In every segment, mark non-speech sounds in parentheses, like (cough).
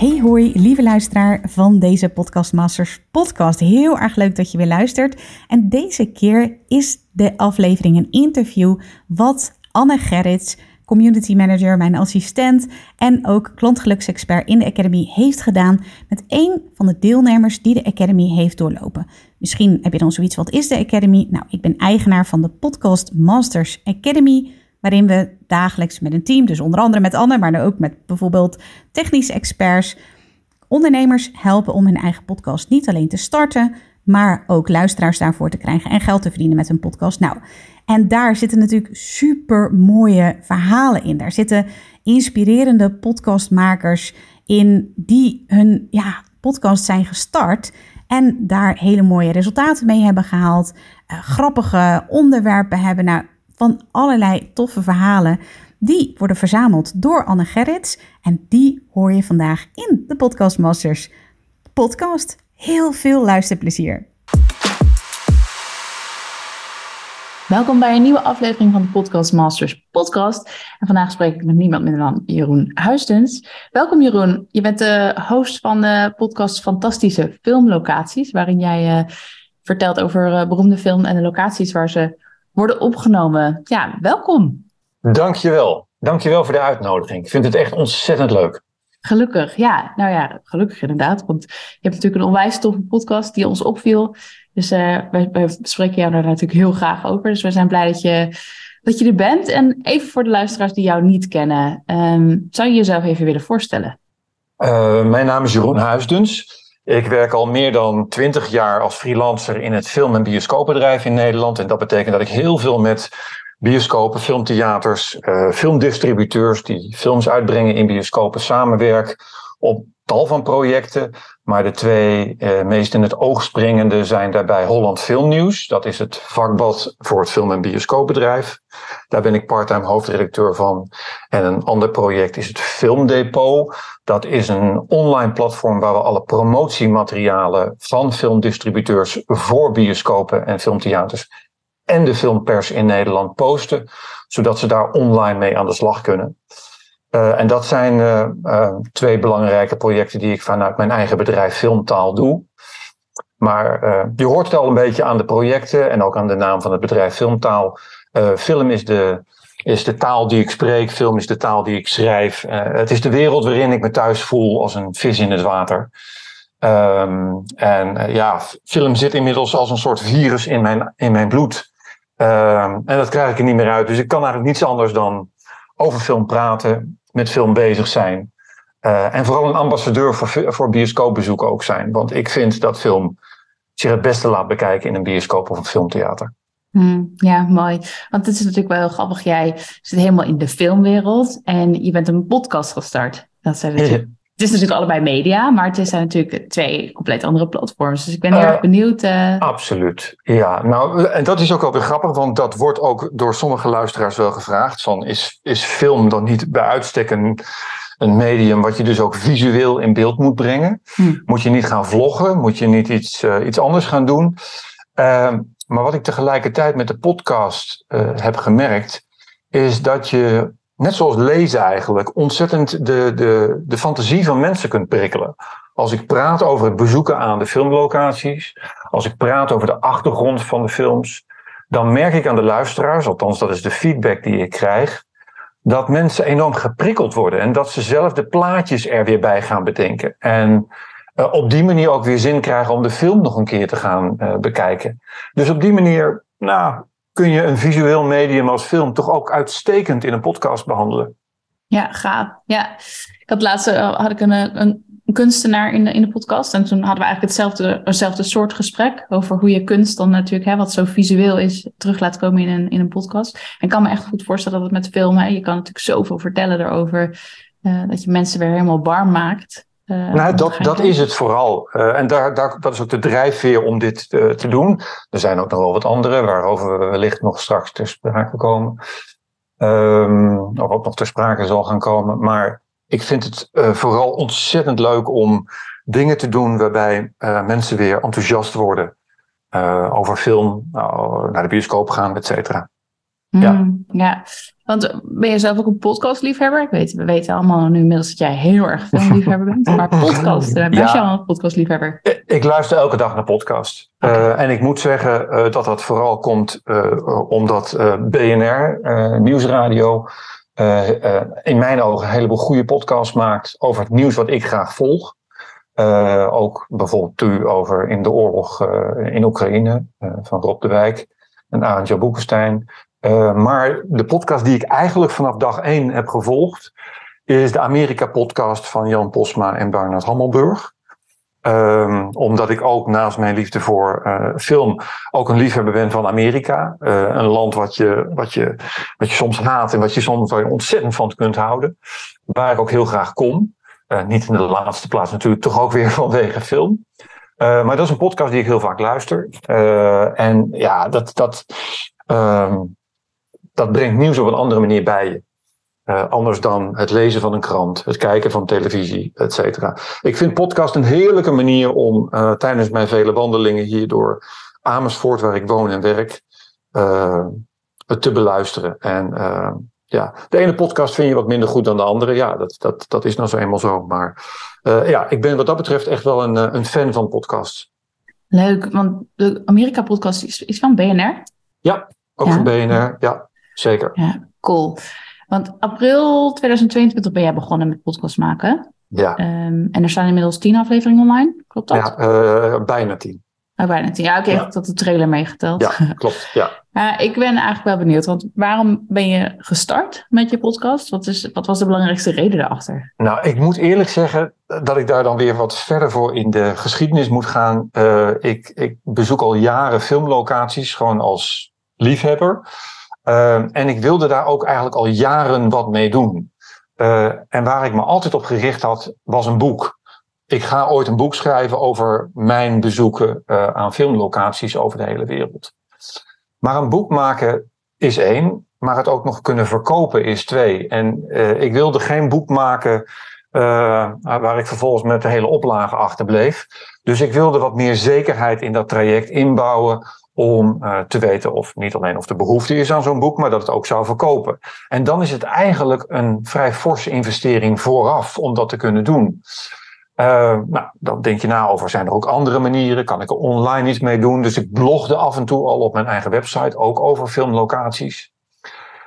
Hey hoi, lieve luisteraar van deze Podcast Masters podcast. Heel erg leuk dat je weer luistert. En deze keer is de aflevering een interview wat Anne Gerrits community manager, mijn assistent en ook klantgeluksexpert in de Academy heeft gedaan met een van de deelnemers die de Academy heeft doorlopen. Misschien heb je dan zoiets, wat is de Academy? Nou, ik ben eigenaar van de Podcast Masters Academy, waarin we dagelijks met een team, dus onder andere met Anne, maar ook met bijvoorbeeld technische experts, ondernemers helpen om hun eigen podcast niet alleen te starten, maar ook luisteraars daarvoor te krijgen en geld te verdienen met hun podcast. Nou, en daar zitten natuurlijk super mooie verhalen in. Daar zitten inspirerende podcastmakers in die hun ja, podcast zijn gestart en daar hele mooie resultaten mee hebben gehaald. Uh, grappige onderwerpen hebben. Nou, van allerlei toffe verhalen. Die worden verzameld door Anne Gerrits. En die hoor je vandaag in de Podcast Masters podcast. Heel veel luisterplezier. Welkom bij een nieuwe aflevering van de Podcast Masters podcast. En vandaag spreek ik met niemand minder dan Jeroen Huistens. Welkom Jeroen, je bent de host van de podcast Fantastische Filmlocaties, waarin jij uh, vertelt over uh, beroemde film en de locaties waar ze worden opgenomen. Ja, welkom. Dankjewel. Dankjewel voor de uitnodiging. Ik vind het echt ontzettend leuk. Gelukkig, ja. Nou ja, gelukkig inderdaad. Want je hebt natuurlijk een onwijs toffe podcast die ons opviel. Dus uh, wij, wij spreken jou daar natuurlijk heel graag over. Dus we zijn blij dat je, dat je er bent. En even voor de luisteraars die jou niet kennen. Um, zou je jezelf even willen voorstellen? Uh, mijn naam is Jeroen Huisdens. Ik werk al meer dan twintig jaar als freelancer in het film- en bioscoopbedrijf in Nederland. En dat betekent dat ik heel veel met bioscopen, filmtheaters, uh, filmdistributeurs die films uitbrengen in bioscopen samenwerk op tal van projecten. Maar de twee uh, meest in het oog springende zijn daarbij Holland Filmnieuws. Dat is het vakblad voor het film- en bioscoopbedrijf. Daar ben ik parttime hoofdredacteur van. En een ander project is het Filmdepot. Dat is een online platform waar we alle promotiematerialen van filmdistributeurs voor bioscopen en filmtheaters en de filmpers in Nederland posten, zodat ze daar online mee aan de slag kunnen. Uh, en dat zijn uh, uh, twee belangrijke projecten die ik vanuit mijn eigen bedrijf Filmtaal doe. Maar je hoort het al een beetje aan de projecten en ook aan de naam van het bedrijf Filmtaal. film is de, is de taal die ik spreek, film is de taal die ik schrijf. het is de wereld waarin ik me thuis voel als een vis in het water. Um, en ja, film zit inmiddels als een soort virus in mijn, in mijn bloed. Um, en dat krijg ik er niet meer uit. Dus ik kan eigenlijk niets anders dan over film praten, met film bezig zijn. Uh, en vooral een ambassadeur voor, voor bioscoopbezoek ook zijn. Want ik vind dat film zich het beste laat bekijken in een bioscoop of een filmtheater. Hmm, ja, mooi. Want het is natuurlijk wel heel grappig. Jij zit helemaal in de filmwereld en je bent een podcast gestart. Dat zijn (laughs) natuurlijk het is natuurlijk allebei media, maar het zijn natuurlijk twee compleet andere platforms. Dus ik ben heel erg uh, benieuwd. Uh... Absoluut. Ja, nou, en dat is ook wel weer grappig, want dat wordt ook door sommige luisteraars wel gevraagd. Van, is, is film dan niet bij uitstek een, een medium wat je dus ook visueel in beeld moet brengen? Hm. Moet je niet gaan vloggen? Moet je niet iets, uh, iets anders gaan doen? Ehm, maar wat ik tegelijkertijd met de podcast heb gemerkt, is dat je net zoals lezen eigenlijk, ontzettend de, de, de fantasie van mensen kunt prikkelen. Als ik praat over het bezoeken aan de filmlocaties, als ik praat over de achtergrond van de films, dan merk ik aan de luisteraars, althans dat is de feedback die ik krijg, dat mensen enorm geprikkeld worden en dat ze zelf de plaatjes er weer bij gaan bedenken. En uh, op die manier ook weer zin krijgen om de film nog een keer te gaan uh, bekijken. Dus op die manier, nou, kun je een visueel medium als film toch ook uitstekend in een podcast behandelen. Ja, gaaf. Ja, ik had uh, had ik een, een, een, kunstenaar in de, in de podcast. En toen hadden we eigenlijk hetzelfde, soort gesprek over hoe je kunst dan natuurlijk, hè, wat zo visueel is, terug laat komen in een, in een podcast. En ik kan me echt goed voorstellen dat het met filmen, je kan natuurlijk zoveel vertellen erover. dat je mensen weer helemaal warm maakt. Nou, dat, dat is het vooral. en daar, daar, dat is ook de drijfveer om dit te doen. Er zijn ook nog wel wat andere, waarover we wellicht nog straks ter sprake komen. Um, of ook nog ter sprake zal gaan komen. Maar ik vind het vooral ontzettend leuk om dingen te doen waarbij mensen weer enthousiast worden over film, nou, naar de bioscoop gaan, et cetera. Ja. Mm, ja, want ben je zelf ook een podcastliefhebber? Ik weet, we weten allemaal nu inmiddels dat jij heel erg filmliefhebber bent. (laughs) Maar podcast, ben je al een podcastliefhebber? Ik luister elke dag naar podcast. Uh, en ik moet zeggen uh, dat dat vooral komt uh, omdat BNR, Nieuwsradio, in mijn ogen een heleboel goede podcasts maakt over het nieuws wat ik graag volg. ook bijvoorbeeld u over in de oorlog in Oekraïne van Rob de Wijk en Arendtje Boekenstein. Uh, maar de podcast die ik eigenlijk vanaf dag één heb gevolgd, is de Amerika-podcast van Jan Posma en Bernard Hammelburg. Um, omdat ik ook naast mijn liefde voor uh, film ook een liefhebber ben van Amerika. Uh, een land wat je, wat, je, wat je soms haat en wat je soms ontzettend van kunt houden. Waar ik ook heel graag kom. niet in de laatste plaats natuurlijk, toch ook weer (laughs) vanwege film. maar dat is een podcast die ik heel vaak luister. en ja, dat, dat, um, dat brengt nieuws op een andere manier bij je. Uh, anders dan het lezen van een krant, het kijken van televisie, et cetera. Ik vind podcast een heerlijke manier om uh, tijdens mijn vele wandelingen hier door Amersfoort, waar ik woon en werk, uh, het te beluisteren. En ja, de ene podcast vind je wat minder goed dan de andere. Ja, dat, dat, dat is nou zo eenmaal zo. Maar ja, ik ben wat dat betreft echt wel een, een fan van podcasts. Leuk, want de Amerika-podcast is, is van BNR? Ja, ook van BNR, ja. Zeker. Ja, cool. Want april 2022 ben jij begonnen met podcast maken. Ja. Um, en er staan inmiddels tien afleveringen online, klopt dat? Ja, uh, bijna tien. Oh, bijna tien. Ja, oké, okay, ja. de trailer meegeteld. Ja, klopt. Ja. Uh, (laughs) ik ben eigenlijk wel benieuwd, want waarom ben je gestart met je podcast? Wat, is, wat was de belangrijkste reden daarachter? Nou, ik moet eerlijk zeggen dat ik daar dan weer wat verder voor in de geschiedenis moet gaan. Uh, ik, ik bezoek al jaren filmlocaties, gewoon als liefhebber. Uh, en ik wilde daar ook eigenlijk al jaren wat mee doen. Uh, en waar ik me altijd op gericht had, was een boek. Ik ga ooit een boek schrijven over mijn bezoeken uh, aan filmlocaties over de hele wereld. Maar een boek maken is één, maar het ook nog kunnen verkopen is twee. En ik wilde geen boek maken waar ik vervolgens met de hele oplage achterbleef. Dus ik wilde wat meer zekerheid in dat traject inbouwen om uh, te weten of niet alleen of de behoefte is aan zo'n boek, maar dat het ook zou verkopen. En dan is het eigenlijk een vrij forse investering vooraf om dat te kunnen doen. Uh, nou, dan denk je na over, zijn er ook andere manieren? Kan ik er online iets mee doen? Dus ik blogde af en toe al op mijn eigen website, ook over filmlocaties.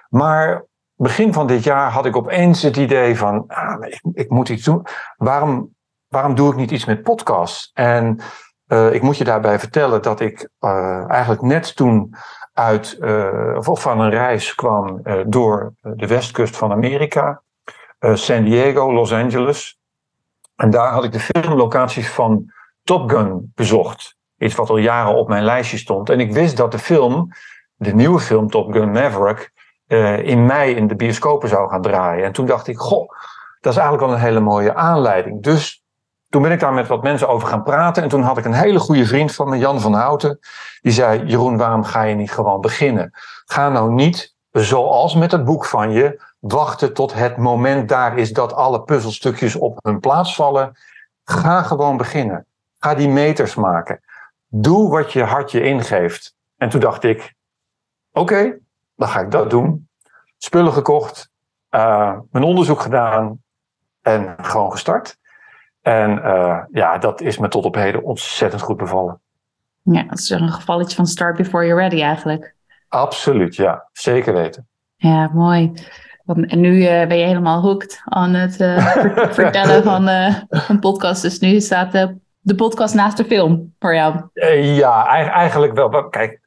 Maar begin van dit jaar had ik opeens het idee van, ah, ik, ik moet iets doen. Waarom, waarom doe ik niet iets met podcasts? En ik moet je daarbij vertellen dat ik uh, eigenlijk net toen uit uh, of van een reis kwam door de westkust van Amerika, San Diego, Los Angeles. En daar had ik de filmlocaties van Top Gun bezocht. Iets wat al jaren op mijn lijstje stond. En ik wist dat de film, de nieuwe film Top Gun Maverick, in mei in de bioscopen zou gaan draaien. En toen dacht ik, goh, dat is eigenlijk wel een hele mooie aanleiding. Dus toen ben ik daar met wat mensen over gaan praten. En toen had ik een hele goede vriend van me, Jan van Houten. Die zei: Jeroen, waarom ga je niet gewoon beginnen? Ga nou niet, zoals met het boek van je, wachten tot het moment daar is dat alle puzzelstukjes op hun plaats vallen. Ga gewoon beginnen. Ga die meters maken. Doe wat je hart je ingeeft. En toen dacht ik: Oké, dan ga ik dat doen. Spullen gekocht, uh, mijn onderzoek gedaan en gewoon gestart. En uh, ja, dat is me tot op heden ontzettend goed bevallen. Ja, dat is een gevalletje van start before you're ready eigenlijk. Absoluut, ja. Zeker weten. Ja, mooi. En nu uh, ben je helemaal hooked aan het uh, (laughs) vertellen van, van podcast. Dus nu staat de, de podcast naast de film voor jou. ja, eigenlijk wel. Kijk,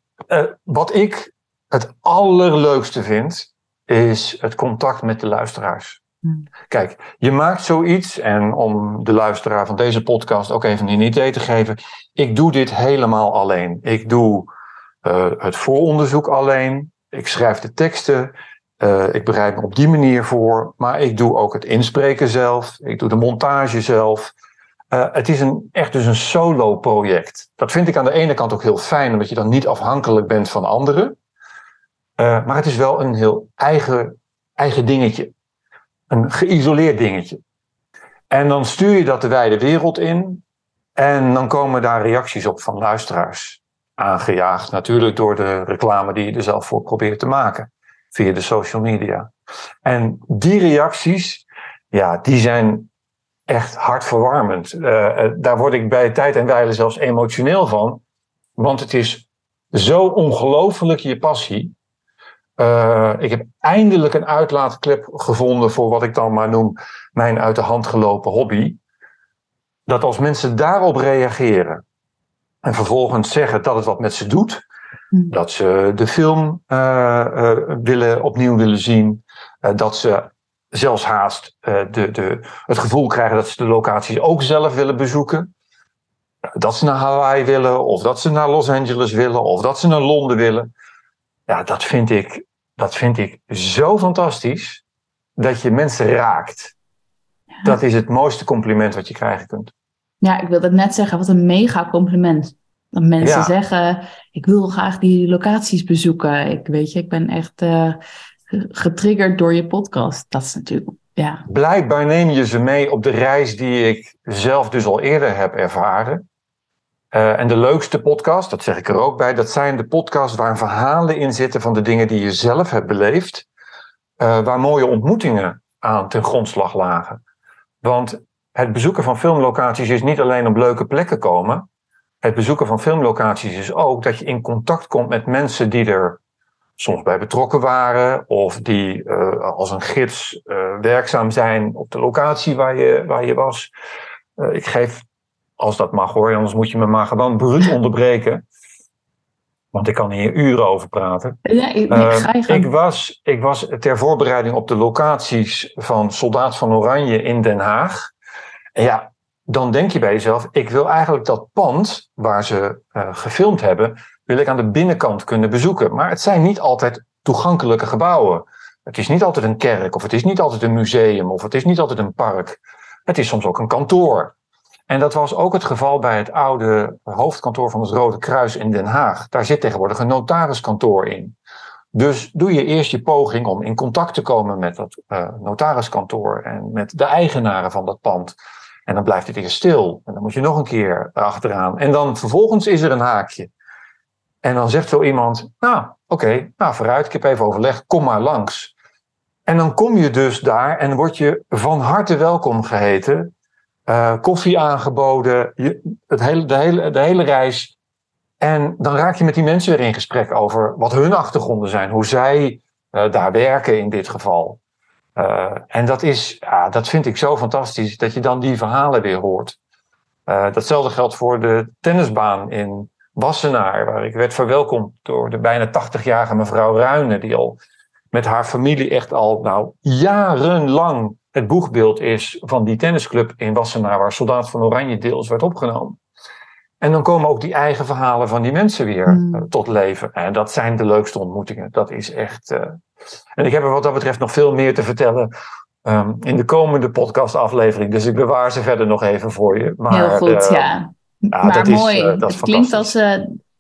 wat ik het allerleukste vind, is het contact met de luisteraars. Kijk, je maakt zoiets, en om de luisteraar van deze podcast ook even een idee te geven, ik doe dit helemaal alleen. Ik doe uh, het vooronderzoek alleen, ik schrijf de teksten, Uh, ik bereid me op die manier voor, maar ik doe ook het inspreken zelf. Ik doe de montage zelf. Uh, het is een, echt dus een solo project. Dat vind ik aan de ene kant ook heel fijn, omdat je dan niet afhankelijk bent van anderen. Maar het is wel een heel eigen, eigen dingetje. Een geïsoleerd dingetje. En dan stuur je dat de wijde wereld in. En dan komen daar reacties op van luisteraars. Aangejaagd natuurlijk door de reclame die je er zelf voor probeert te maken. Via de social media. En die reacties, ja, die zijn echt hartverwarmend. Uh, daar word ik bij tijd en wijle zelfs emotioneel van. Want het is zo ongelooflijk je passie. Uh, ik heb eindelijk een uitlaatklep gevonden voor wat ik dan maar noem mijn uit de hand gelopen hobby. Dat als mensen daarop reageren en vervolgens zeggen dat het wat met ze doet, hmm. dat ze de film uh, uh, willen, opnieuw willen zien, dat ze zelfs haast de, de, het gevoel krijgen dat ze de locaties ook zelf willen bezoeken. Dat ze naar Hawaii willen, of dat ze naar Los Angeles willen, of dat ze naar Londen willen. Ja, dat vind ik, dat vind ik zo fantastisch. Dat je mensen raakt. Dat is het mooiste compliment wat je krijgen kunt. Ja, ik wilde net zeggen, wat een mega compliment. Dat mensen zeggen, ik wil graag die locaties bezoeken. Ik weet je, ik ben echt uh, getriggerd door je podcast. Dat is natuurlijk, ja. Blijkbaar neem je ze mee op de reis die ik zelf dus al eerder heb ervaren. Uh, en de leukste podcast, dat zeg ik er ook bij, dat zijn de podcasts waar verhalen in zitten van de dingen die je zelf hebt beleefd. Uh, waar mooie ontmoetingen aan ten grondslag lagen. Want het bezoeken van filmlocaties is niet alleen op leuke plekken komen. Het bezoeken van filmlocaties is ook dat je in contact komt met mensen die er soms bij betrokken waren. Of die uh, als een gids werkzaam zijn op de locatie waar je, waar je was. ik geef als dat mag hoor, anders moet je me maar gewoon bruut onderbreken. Want ik kan hier uren over praten. Ja, ik, uh, ik, was, ik was ter voorbereiding op de locaties van Soldaat van Oranje in Den Haag. En ja, dan denk je bij jezelf, ik wil eigenlijk dat pand waar ze uh, gefilmd hebben, wil ik aan de binnenkant kunnen bezoeken. Maar het zijn niet altijd toegankelijke gebouwen. Het is niet altijd een kerk, of het is niet altijd een museum, of het is niet altijd een park. Het is soms ook een kantoor. En dat was ook het geval bij het oude hoofdkantoor van het Rode Kruis in Den Haag. Daar zit tegenwoordig een notariskantoor in. Dus doe je eerst je poging om in contact te komen met dat uh, notariskantoor en met de eigenaren van dat pand. En dan blijft het eerst stil. En dan moet je nog een keer achteraan. En dan vervolgens is er een haakje. En dan zegt zo iemand, nou oké, nou vooruit, ik heb even overlegd, kom maar langs. En dan kom je dus daar en word je van harte welkom geheten uh, koffie aangeboden, je, het hele, de, hele, de hele reis. En dan raak je met die mensen weer in gesprek over wat hun achtergronden zijn, hoe zij uh, daar werken in dit geval. Uh, en dat, is, ja, dat vind ik zo fantastisch, dat je dan die verhalen weer hoort. datzelfde geldt voor de tennisbaan in Wassenaar, waar ik werd verwelkomd door de bijna 80-jarige mevrouw Ruinen, die al met haar familie echt al nou, jarenlang het boegbeeld is van die tennisclub in Wassenaar, waar Soldaat van Oranje deels werd opgenomen. En dan komen ook die eigen verhalen van die mensen weer hmm. Eh, tot leven. En dat zijn de leukste ontmoetingen. Dat is echt. Uh... En ik heb er wat dat betreft nog veel meer te vertellen um, in de komende podcastaflevering. Dus ik bewaar ze verder nog even voor je. Maar, Heel goed, uh, ja. Maar dat mooi. Is, dat het klinkt als,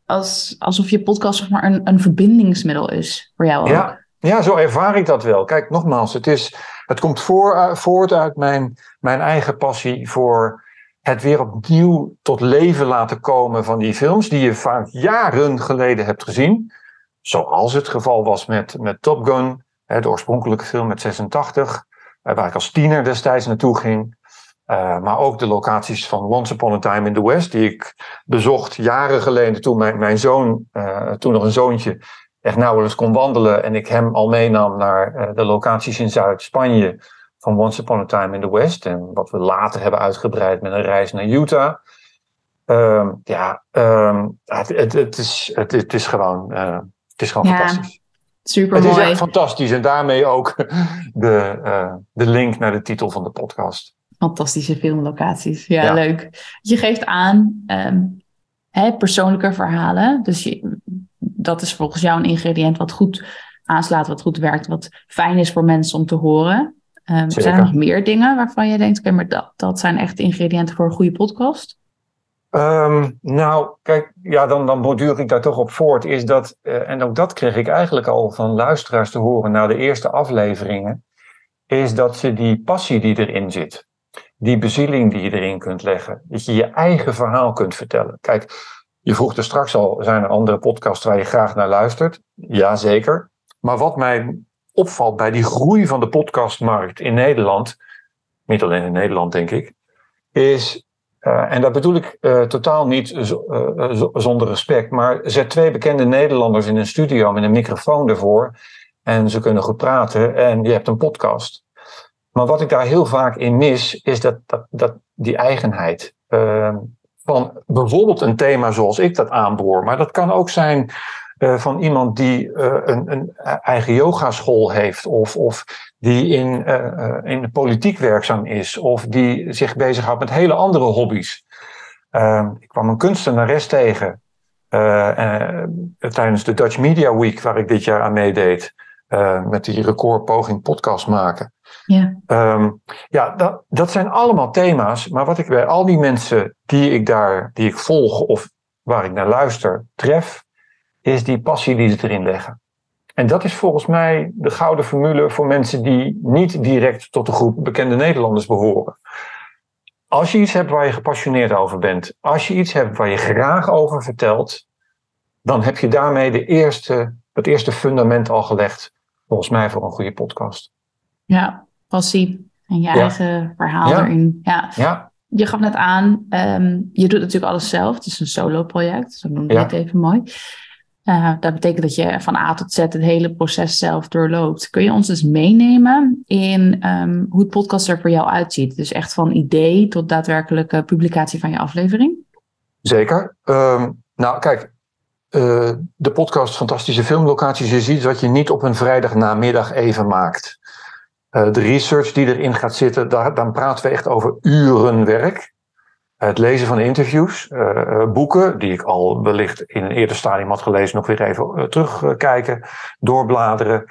als, alsof je podcast zeg maar een, een verbindingsmiddel is voor jou ook. Ja, ja, zo ervaar ik dat wel. Kijk, nogmaals, het, is, het komt uh, voort uit mijn, mijn eigen passie voor het weer opnieuw tot leven laten komen van die films die je vaak jaren geleden hebt gezien. Zoals het geval was met, met Top Gun, de oorspronkelijke film met 86, uh, waar ik als tiener destijds naartoe ging. Uh, maar ook de locaties van Once Upon a Time in the West, die ik bezocht jaren geleden toen mijn, mijn zoon, toen nog een zoontje, echt nauwelijks kon wandelen. En ik hem al meenam naar uh, de locaties in Zuid-Spanje van Once Upon a Time in the West. En wat we later hebben uitgebreid met een reis naar Utah. Um, ja, um, het, het, het, is, het, het is gewoon, uh, het is gewoon ja, fantastisch. Super mooi. Het is echt fantastisch. En daarmee ook (laughs) de, uh, de link naar de titel van de podcast. Fantastische filmlocaties. Ja, ja. leuk. Je geeft aan um, hè, persoonlijke verhalen. Dus je, dat is volgens jou een ingrediënt wat goed aanslaat, wat goed werkt, wat fijn is voor mensen om te horen. Um, zijn er nog meer dingen waarvan je denkt, oké, maar dat, dat zijn echt ingrediënten voor een goede podcast? Ehm, nou, kijk, ja, dan, dan borduur ik daar toch op voort. Is dat, uh, en ook dat kreeg ik eigenlijk al van luisteraars te horen na de eerste afleveringen. Is dat ze die passie die erin zit, die bezieling die je erin kunt leggen, dat je je eigen verhaal kunt vertellen. Kijk, je vroeg er straks al, zijn er andere podcasts waar je graag naar luistert? Jazeker. Maar wat mij opvalt bij die groei van de podcastmarkt in Nederland, niet alleen in Nederland denk ik, is uh, en dat bedoel ik uh, totaal niet uh, zonder respect, maar zet twee bekende Nederlanders in een studio met een microfoon ervoor en ze kunnen goed praten en je hebt een podcast. Maar wat ik daar heel vaak in mis, is dat, dat, dat die eigenheid. Ehm, van bijvoorbeeld een thema zoals ik dat aanboor, maar dat kan ook zijn uh, van iemand die uh, een, een, eigen yogaschool heeft, of, of die in, in de politiek werkzaam is, of die zich bezighoudt met hele andere hobby's. Ehm, ik kwam een kunstenares tegen tijdens de Dutch Media Week, waar ik dit jaar aan meedeed, met die recordpoging podcast maken. Ja, um, ja dat, dat zijn allemaal thema's, maar wat ik bij al die mensen die ik daar, die ik volg of waar ik naar luister, tref, is die passie die ze erin leggen. En dat is volgens mij de gouden formule voor mensen die niet direct tot de groep bekende Nederlanders behoren. Als je iets hebt waar je gepassioneerd over bent, als je iets hebt waar je graag over vertelt, dan heb je daarmee de eerste, het eerste fundament al gelegd, volgens mij, voor een goede podcast. Ja, passie en je eigen verhaal erin. Ja. ja. Je gaf net aan, um, je doet natuurlijk alles zelf. Het is een solo-project, zo noem je het even mooi. Uh, dat betekent dat je van A tot Z het hele proces zelf doorloopt. Kun je ons dus meenemen in um, hoe het podcast er voor jou uitziet? Dus echt van idee tot daadwerkelijke publicatie van je aflevering? Zeker. Um, nou, kijk, uh, de podcast Fantastische Filmlocaties, je ziet dat je niet op een vrijdagnamiddag even maakt. Uh, de research die erin gaat zitten, daar, dan praten we echt over uren werk. Het lezen van interviews, boeken, die ik al wellicht in een eerder stadium had gelezen, nog weer even terugkijken, doorbladeren.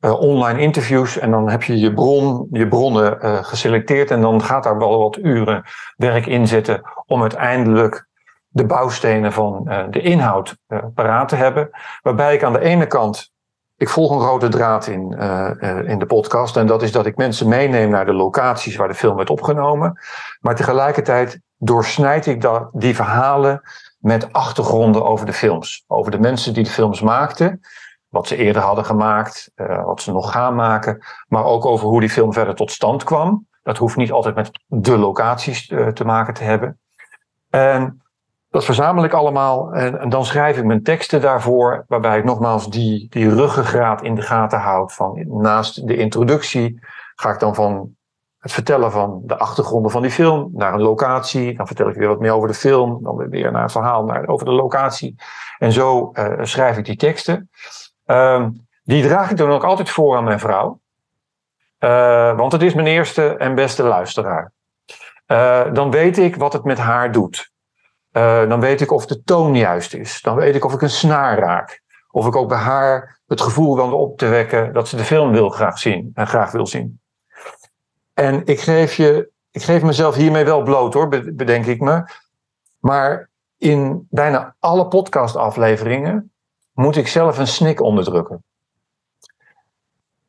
Online interviews en dan heb je je, bron, je bronnen geselecteerd en dan gaat daar wel wat uren werk in zitten om uiteindelijk de bouwstenen van de inhoud paraat te hebben. Waarbij ik aan de ene kant ik volg een rode draad in, uh, uh, in de podcast. En dat is dat ik mensen meeneem naar de locaties waar de film werd opgenomen. Maar tegelijkertijd doorsnijd ik dat, die verhalen met achtergronden over de films. Over de mensen die de films maakten. Wat ze eerder hadden gemaakt, uh, wat ze nog gaan maken. Maar ook over hoe die film verder tot stand kwam. Dat hoeft niet altijd met de locaties te maken te hebben. En dat verzamel ik allemaal en, en, dan schrijf ik mijn teksten daarvoor, waarbij ik nogmaals die, die ruggengraat in de gaten houd. Van naast de introductie ga ik dan van het vertellen van de achtergronden van die film naar een locatie. Dan vertel ik weer wat meer over de film, dan weer naar een verhaal naar, over de locatie. En zo uh, schrijf ik die teksten. Uh, die draag ik dan ook altijd voor aan mijn vrouw. Uh, want het is mijn eerste en beste luisteraar. Uh, dan weet ik wat het met haar doet. Uh, dan weet ik of de toon juist is. Dan weet ik of ik een snaar raak. Of ik ook bij haar het gevoel kan op te wekken dat ze de film wil graag zien en graag wil zien. En ik geef, je, ik geef mezelf hiermee wel bloot hoor, bedenk ik me. Maar in bijna alle podcastafleveringen moet ik zelf een snik onderdrukken.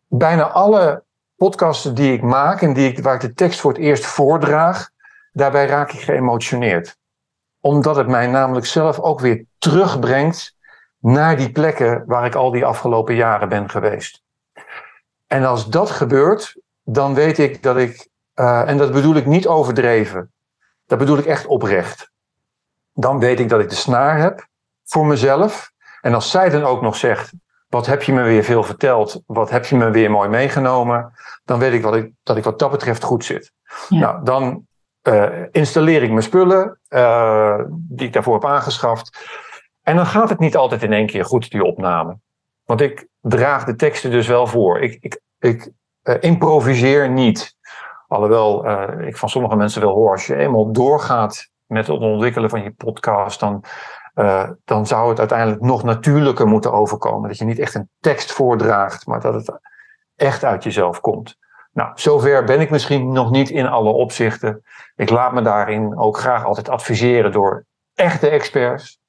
Bijna alle podcasten die ik maak en die ik, waar ik de tekst voor het eerst voordraag, daarbij raak ik geëmotioneerd omdat het mij namelijk zelf ook weer terugbrengt naar die plekken waar ik al die afgelopen jaren ben geweest. En als dat gebeurt, dan weet ik dat ik, uh, en dat bedoel ik niet overdreven, dat bedoel ik echt oprecht. Dan weet ik dat ik de snaar heb voor mezelf. En als zij dan ook nog zegt, wat heb je me weer veel verteld, wat heb je me weer mooi meegenomen, dan weet ik, wat ik dat ik wat dat betreft goed zit. Ja. Nou, dan uh, installeer ik mijn spullen uh, die ik daarvoor heb aangeschaft. En dan gaat het niet altijd in één keer goed, die opname. Want ik draag de teksten dus wel voor. Ik, ik, ik uh, improviseer niet. Alhoewel ik van sommige mensen wel hoor, als je eenmaal doorgaat met het ontwikkelen van je podcast, dan dan zou het uiteindelijk nog natuurlijker moeten overkomen. Dat je niet echt een tekst voordraagt, maar dat het echt uit jezelf komt. Nou, zover ben ik misschien nog niet in alle opzichten. Ik laat me daarin ook graag altijd adviseren door echte experts.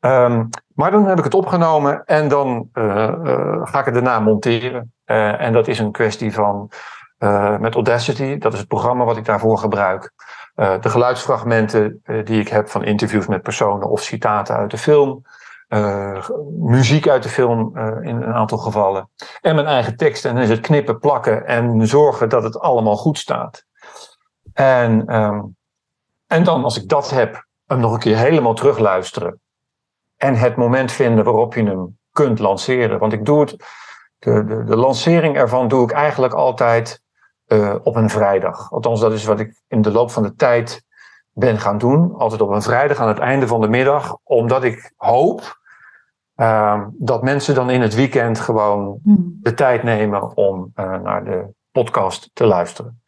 Um, maar dan heb ik het opgenomen en dan uh, uh, ga ik het daarna monteren. Uh, en dat is een kwestie van met Audacity, dat is het programma wat ik daarvoor gebruik. de geluidsfragmenten die ik heb van interviews met personen of citaten uit de film. Muziek uit de film in een aantal gevallen. En mijn eigen tekst. En dan is het knippen, plakken en zorgen dat het allemaal goed staat. En, um, en dan als ik dat heb, hem nog een keer helemaal terugluisteren en het moment vinden waarop je hem kunt lanceren. Want ik doe het, de, de, de lancering ervan doe ik eigenlijk altijd uh, op een vrijdag. Althans, dat is wat ik in de loop van de tijd ben gaan doen. Altijd op een vrijdag aan het einde van de middag. Omdat ik hoop uh, dat mensen dan in het weekend gewoon hmm. de tijd nemen om uh, naar de podcast te luisteren.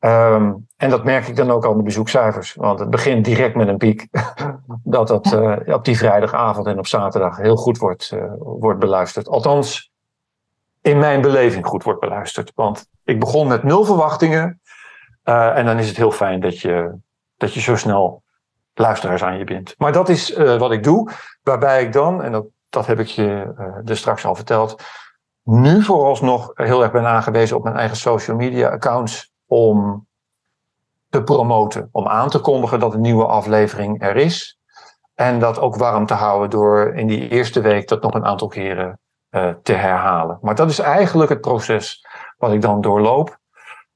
Um, en dat merk ik dan ook aan de bezoekcijfers. Want het begint direct met een piek. (laughs) dat dat uh, op die vrijdagavond en op zaterdag heel goed wordt, uh, wordt beluisterd. Althans, in mijn beleving goed wordt beluisterd. Want ik begon met nul verwachtingen. En dan is het heel fijn dat je, dat je zo snel luisteraars aan je bent. Maar dat is wat ik doe. Waarbij ik dan, en dat, dat heb ik je er straks al verteld. Nu vooralsnog heel erg ben aangewezen op mijn eigen social media accounts om te promoten, om aan te kondigen dat een nieuwe aflevering er is. En dat ook warm te houden door in die eerste week dat nog een aantal keren uh, te herhalen. Maar dat is eigenlijk het proces wat ik dan doorloop.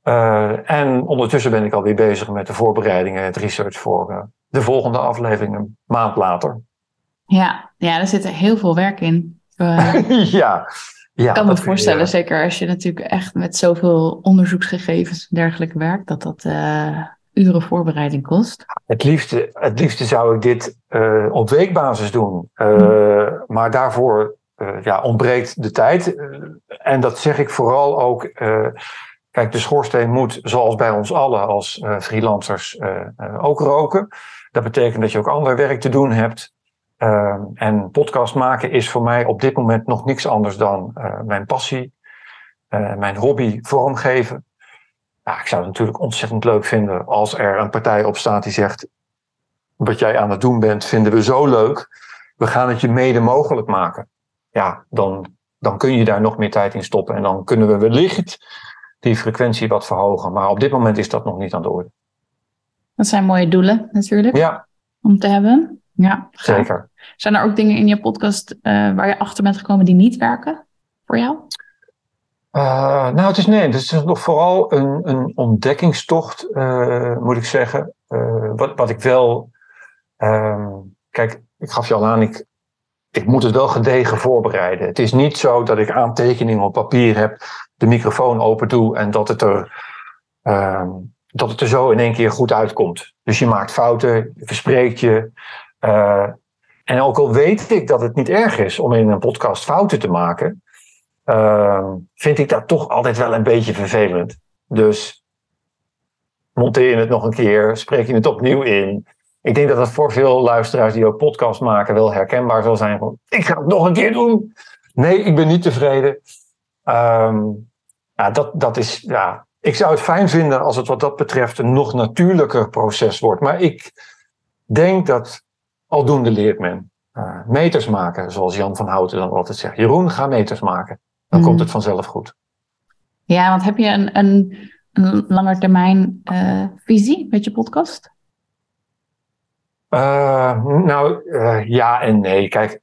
Uh, en ondertussen ben ik alweer bezig met de voorbereidingen, het research voor de volgende aflevering een maand later. Ja, ja, er zit er heel veel werk in. (laughs) ja, ja, ik kan me voorstellen, zeker als je natuurlijk echt met zoveel onderzoeksgegevens en dergelijke werkt, dat dat uh, uren voorbereiding kost. Het liefste, het liefste zou ik dit uh, op weekbasis doen. Uh, maar daarvoor ja, ontbreekt de tijd. en dat zeg ik vooral ook. kijk, de schoorsteen moet, zoals bij ons allen als freelancers, ook roken. Dat betekent dat je ook ander werk te doen hebt. Uh, en podcast maken is voor mij op dit moment nog niks anders dan uh, mijn passie, uh, mijn hobby vormgeven. Ja, ik zou het natuurlijk ontzettend leuk vinden als er een partij op staat die zegt: Wat jij aan het doen bent, vinden we zo leuk. We gaan het je mede mogelijk maken. Ja, dan, dan kun je daar nog meer tijd in stoppen. En dan kunnen we wellicht die frequentie wat verhogen. Maar op dit moment is dat nog niet aan de orde. Dat zijn mooie doelen, natuurlijk. Ja. Om te hebben. Ja, zeker. Zijn er ook dingen in je podcast uh, waar je achter bent gekomen die niet werken voor jou? Uh, nou, het is nee, het is nog vooral een, een ontdekkingstocht, uh, moet ik zeggen. wat, wat ik wel. Um, kijk, ik gaf je al aan, ik, ik moet het wel gedegen voorbereiden. Het is niet zo dat ik aantekeningen op papier heb, de microfoon open doe en dat het er. Um, dat het er zo in één keer goed uitkomt. Dus je maakt fouten, je verspreekt je. Uh, en ook al weet ik dat het niet erg is om in een podcast fouten te maken, uh, vind ik dat toch altijd wel een beetje vervelend. Dus monteer je het nog een keer, spreek je het opnieuw in. Ik denk dat dat voor veel luisteraars die ook podcast maken wel herkenbaar zal zijn. Van, ik ga het nog een keer doen. Nee, ik ben niet tevreden. Um, ja, dat, dat is, ja, ik zou het fijn vinden als het wat dat betreft een nog natuurlijker proces wordt. Maar ik denk dat Aldoende leert men. Uh, meters maken, zoals Jan van Houten dan altijd zegt. Jeroen, ga meters maken. Dan komt mhm. het vanzelf goed. Ja, want heb je een, een, een langetermijn uh, visie met je podcast? Uh, nou, ja en nee. Kijk,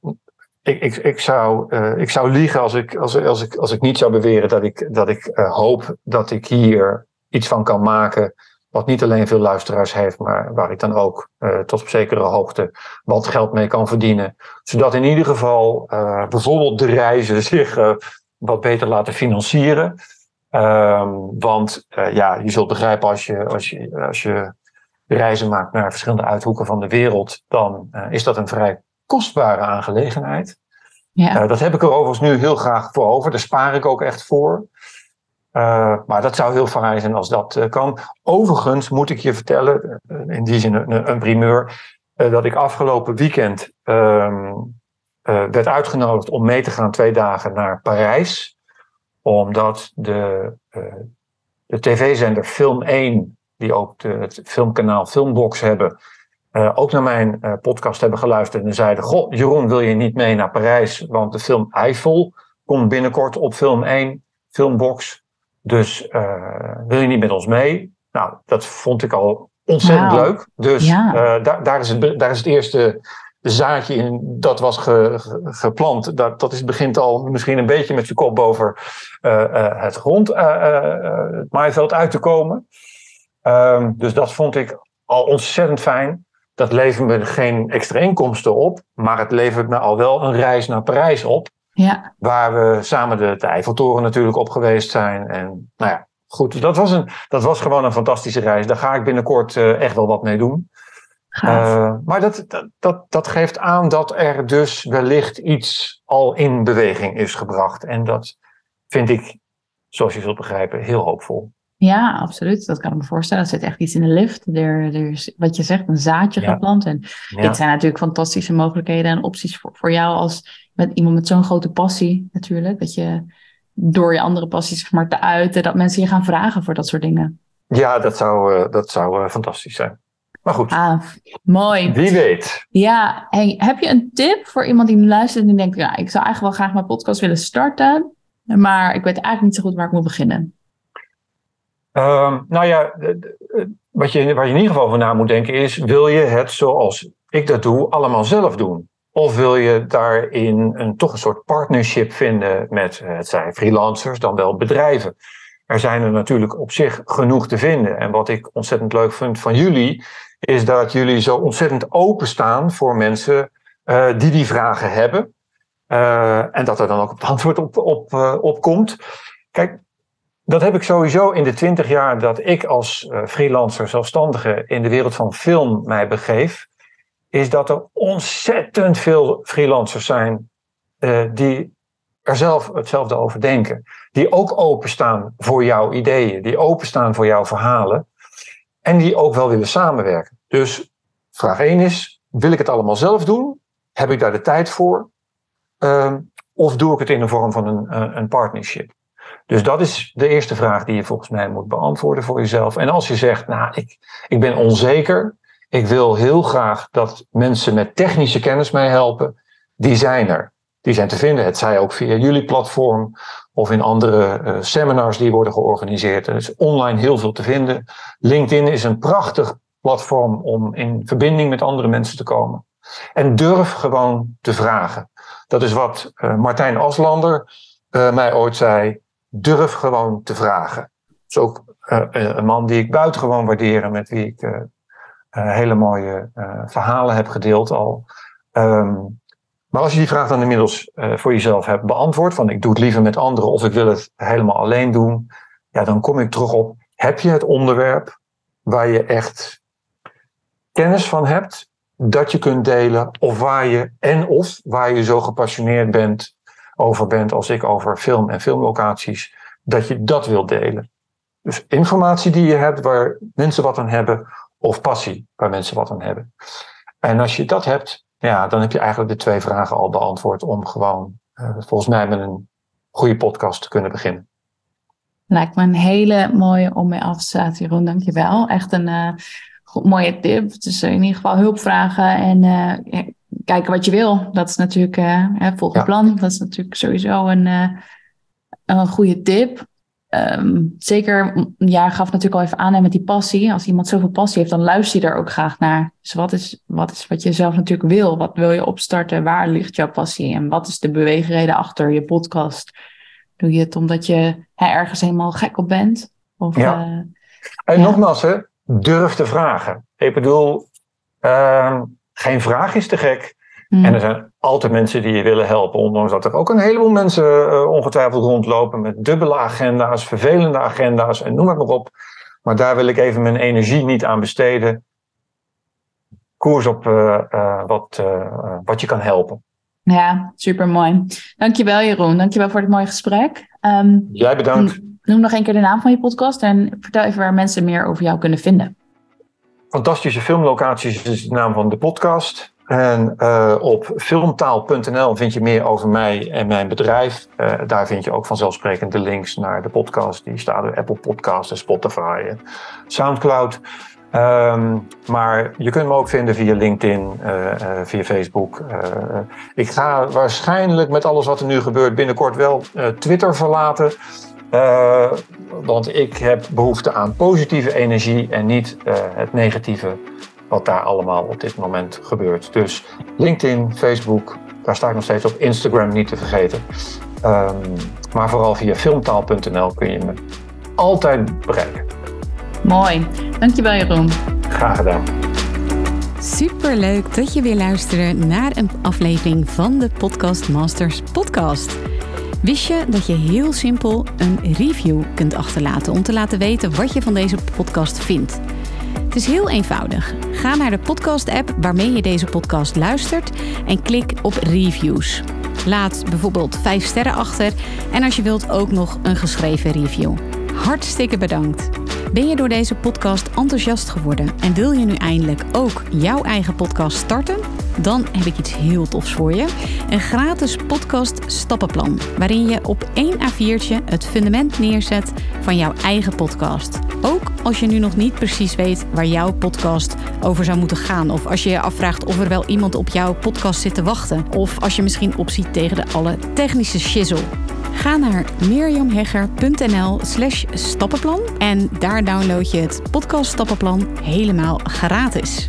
ik, ik, ik, zou, ik zou liegen als ik, als, als, ik, als ik niet zou beweren dat ik, dat ik hoop dat ik hier iets van kan maken wat niet alleen veel luisteraars heeft, maar waar ik dan ook uh, tot op zekere hoogte wat geld mee kan verdienen. Zodat in ieder geval uh, bijvoorbeeld de reizen (laughs) zich uh, wat beter laten financieren. Um, want ja, je zult begrijpen als je, als, je, als je reizen maakt naar verschillende uithoeken van de wereld, dan is dat een vrij kostbare aangelegenheid. Ja. dat heb ik er overigens nu heel graag voor over. Daar spaar ik ook echt voor. Uh, maar dat zou heel fijn zijn als dat uh, kan. Overigens moet ik je vertellen, uh, in die zin een, een, primeur. dat ik afgelopen weekend ehm, werd uitgenodigd om mee te gaan twee dagen naar Parijs. Omdat de, de tv-zender Film 1, die ook de, het filmkanaal Filmbox hebben, ook naar mijn podcast hebben geluisterd en zeiden: Goh, Jeroen, wil je niet mee naar Parijs? Want de film Eiffel komt binnenkort op Film 1, Filmbox. Dus wil je niet met ons mee? Nou, dat vond ik al ontzettend leuk. Dus uh, daar, daar, is het, daar is het eerste zaadje in dat was geplant. Dat, dat is, begint al misschien een beetje met zijn kop boven uh, het grond, het maaiveld uit te komen. Um, dus dat vond ik al ontzettend fijn. Dat levert me geen extra inkomsten op, maar het levert me al wel een reis naar Parijs op. Ja. Waar we samen de, de Eiffeltoren natuurlijk op geweest zijn. En nou ja, goed, dat was, een, dat was gewoon een fantastische reis. Daar ga ik binnenkort uh, echt wel wat mee doen. Uh, maar dat, dat, dat, dat geeft aan dat er dus wellicht iets al in beweging is gebracht. En dat vind ik, zoals je zult begrijpen, heel hoopvol. Ja, absoluut. Dat kan ik me voorstellen. Er zit echt iets in de lift. Er, er is, wat je zegt, een zaadje ja. geplant. En ja. dit zijn natuurlijk fantastische mogelijkheden en opties voor, voor jou als met iemand met zo'n grote passie natuurlijk. Dat je door je andere passies zeg maar, te uiten, dat mensen je gaan vragen voor dat soort dingen. Ja, dat zou, uh, dat zou uh, fantastisch zijn. Maar goed. Ah, mooi. Wie weet. Ja, hey, heb je een tip voor iemand die nu luistert en die denkt, ja, ik zou eigenlijk wel graag mijn podcast willen starten, maar ik weet eigenlijk niet zo goed waar ik moet beginnen? Um, nou ja, wat je, waar je in ieder geval over na moet denken is, wil je het zoals ik dat doe, allemaal zelf doen? Of wil je daarin een, toch een soort partnership vinden met, eh, het zijn freelancers, dan wel bedrijven? Er zijn er natuurlijk op zich genoeg te vinden. En wat ik ontzettend leuk vind van jullie, is dat jullie zo ontzettend openstaan voor mensen uh, die die vragen hebben. Uh, en dat er dan ook het antwoord op, op, uh, op komt. Kijk, dat heb ik sowieso in de twintig jaar dat ik als freelancer, zelfstandige in de wereld van film mij begeef is dat er ontzettend veel freelancers zijn uh, die er zelf hetzelfde over denken. Die ook openstaan voor jouw ideeën, die openstaan voor jouw verhalen en die ook wel willen samenwerken. Dus vraag 1 is, wil ik het allemaal zelf doen? Heb ik daar de tijd voor? Uh, of doe ik het in de vorm van een, een partnership? Dus dat is de eerste vraag die je volgens mij moet beantwoorden voor jezelf. En als je zegt, nou, ik, ik ben onzeker, ik wil heel graag dat mensen met technische kennis mij helpen. Die zijn er. Die zijn te vinden. Het zij ook via jullie platform of in andere uh, seminars die worden georganiseerd. Er is online heel veel te vinden. LinkedIn is een prachtig platform om in verbinding met andere mensen te komen. En durf gewoon te vragen. Dat is wat uh, Martijn Aslander uh, mij ooit zei. Durf gewoon te vragen. Dat is ook een man die ik buitengewoon waardeer en met wie ik hele mooie uh, verhalen heb gedeeld al. Um, maar als je die vraag dan inmiddels uh, voor jezelf hebt beantwoord, van ik doe het liever met anderen of ik wil het helemaal alleen doen, ja, dan kom ik terug op, heb je het onderwerp waar je echt kennis van hebt, dat je kunt delen, of waar je, en of waar je zo gepassioneerd bent, over bent als ik over film en filmlocaties, dat je dat wilt delen. Dus informatie die je hebt waar mensen wat aan hebben, of passie waar mensen wat aan hebben. En als je dat hebt, ja, dan heb je eigenlijk de twee vragen al beantwoord om gewoon uh, volgens mij met een goede podcast te kunnen beginnen. Lijkt me een hele mooie om mee af te sluiten, Jeroen. Dankjewel. Echt een uh, goed, mooie tip. Dus in ieder geval hulp vragen en uh, kijken wat je wil. Dat is natuurlijk volg ja. plan. Dat is natuurlijk sowieso een, een goede tip. Um, zeker, ja, gaf natuurlijk al even aan met die passie. Als iemand zoveel passie heeft, dan luister je daar ook graag naar. Dus wat is, wat is wat je zelf natuurlijk wil? Wat wil je opstarten? Waar ligt jouw passie? En wat is de beweegreden achter je podcast? Doe je het omdat je hè, ergens helemaal gek op bent? Of, ja. Uh, en ja. nogmaals, hè, durf te vragen. Ik bedoel, uh, geen vraag is te gek. Mm. En er zijn altijd mensen die je willen helpen. Ondanks dat er ook een heleboel mensen uh, ongetwijfeld rondlopen met dubbele agenda's, vervelende agenda's en noem het maar op. Maar daar wil ik even mijn energie niet aan besteden. Koers op uh, uh, wat, wat je kan helpen. Ja, super mooi. Dankjewel Jeroen. Dankjewel voor dit mooie gesprek. Um, Jij bedankt. Noem nog een keer de naam van je podcast en vertel even waar mensen meer over jou kunnen vinden. Fantastische filmlocaties is de naam van de podcast. En uh, op filmtaal.nl vind je meer over mij en mijn bedrijf. Uh, daar vind je ook vanzelfsprekend de links naar de podcast. Die staan op Apple Podcasts en Spotify en Soundcloud. Um, maar je kunt me ook vinden via LinkedIn, uh, via Facebook. ik ga waarschijnlijk met alles wat er nu gebeurt binnenkort wel Twitter verlaten. want ik heb behoefte aan positieve energie en niet het negatieve wat daar allemaal op dit moment gebeurt. Dus LinkedIn, Facebook, daar sta ik nog steeds op. Instagram niet te vergeten. Um, maar vooral via filmtaal.nl kun je me altijd bereiken. Mooi. Dankjewel Jeroen. Graag gedaan. Superleuk dat je weer luistert naar een aflevering van de Podcast Masters podcast. Wist je dat je heel simpel een review kunt achterlaten om te laten weten wat je van deze podcast vindt? Het is heel eenvoudig. Ga naar de podcast-app waarmee je deze podcast luistert en klik op reviews. Laat bijvoorbeeld 5 sterren achter en als je wilt ook nog een geschreven review. Hartstikke bedankt. Ben je door deze podcast enthousiast geworden en wil je nu eindelijk ook jouw eigen podcast starten? Dan heb ik iets heel tofs voor je. Een gratis podcast stappenplan waarin je op één A4'tje het fundament neerzet van jouw eigen podcast. Ook als je nu nog niet precies weet waar jouw podcast over zou moeten gaan. Of als je je afvraagt of er wel iemand op jouw podcast zit te wachten. Of als je misschien opziet tegen de alle technische shizzle. Ga naar mirjamhegger.nl slash stappenplan en daar download je het podcast stappenplan helemaal gratis.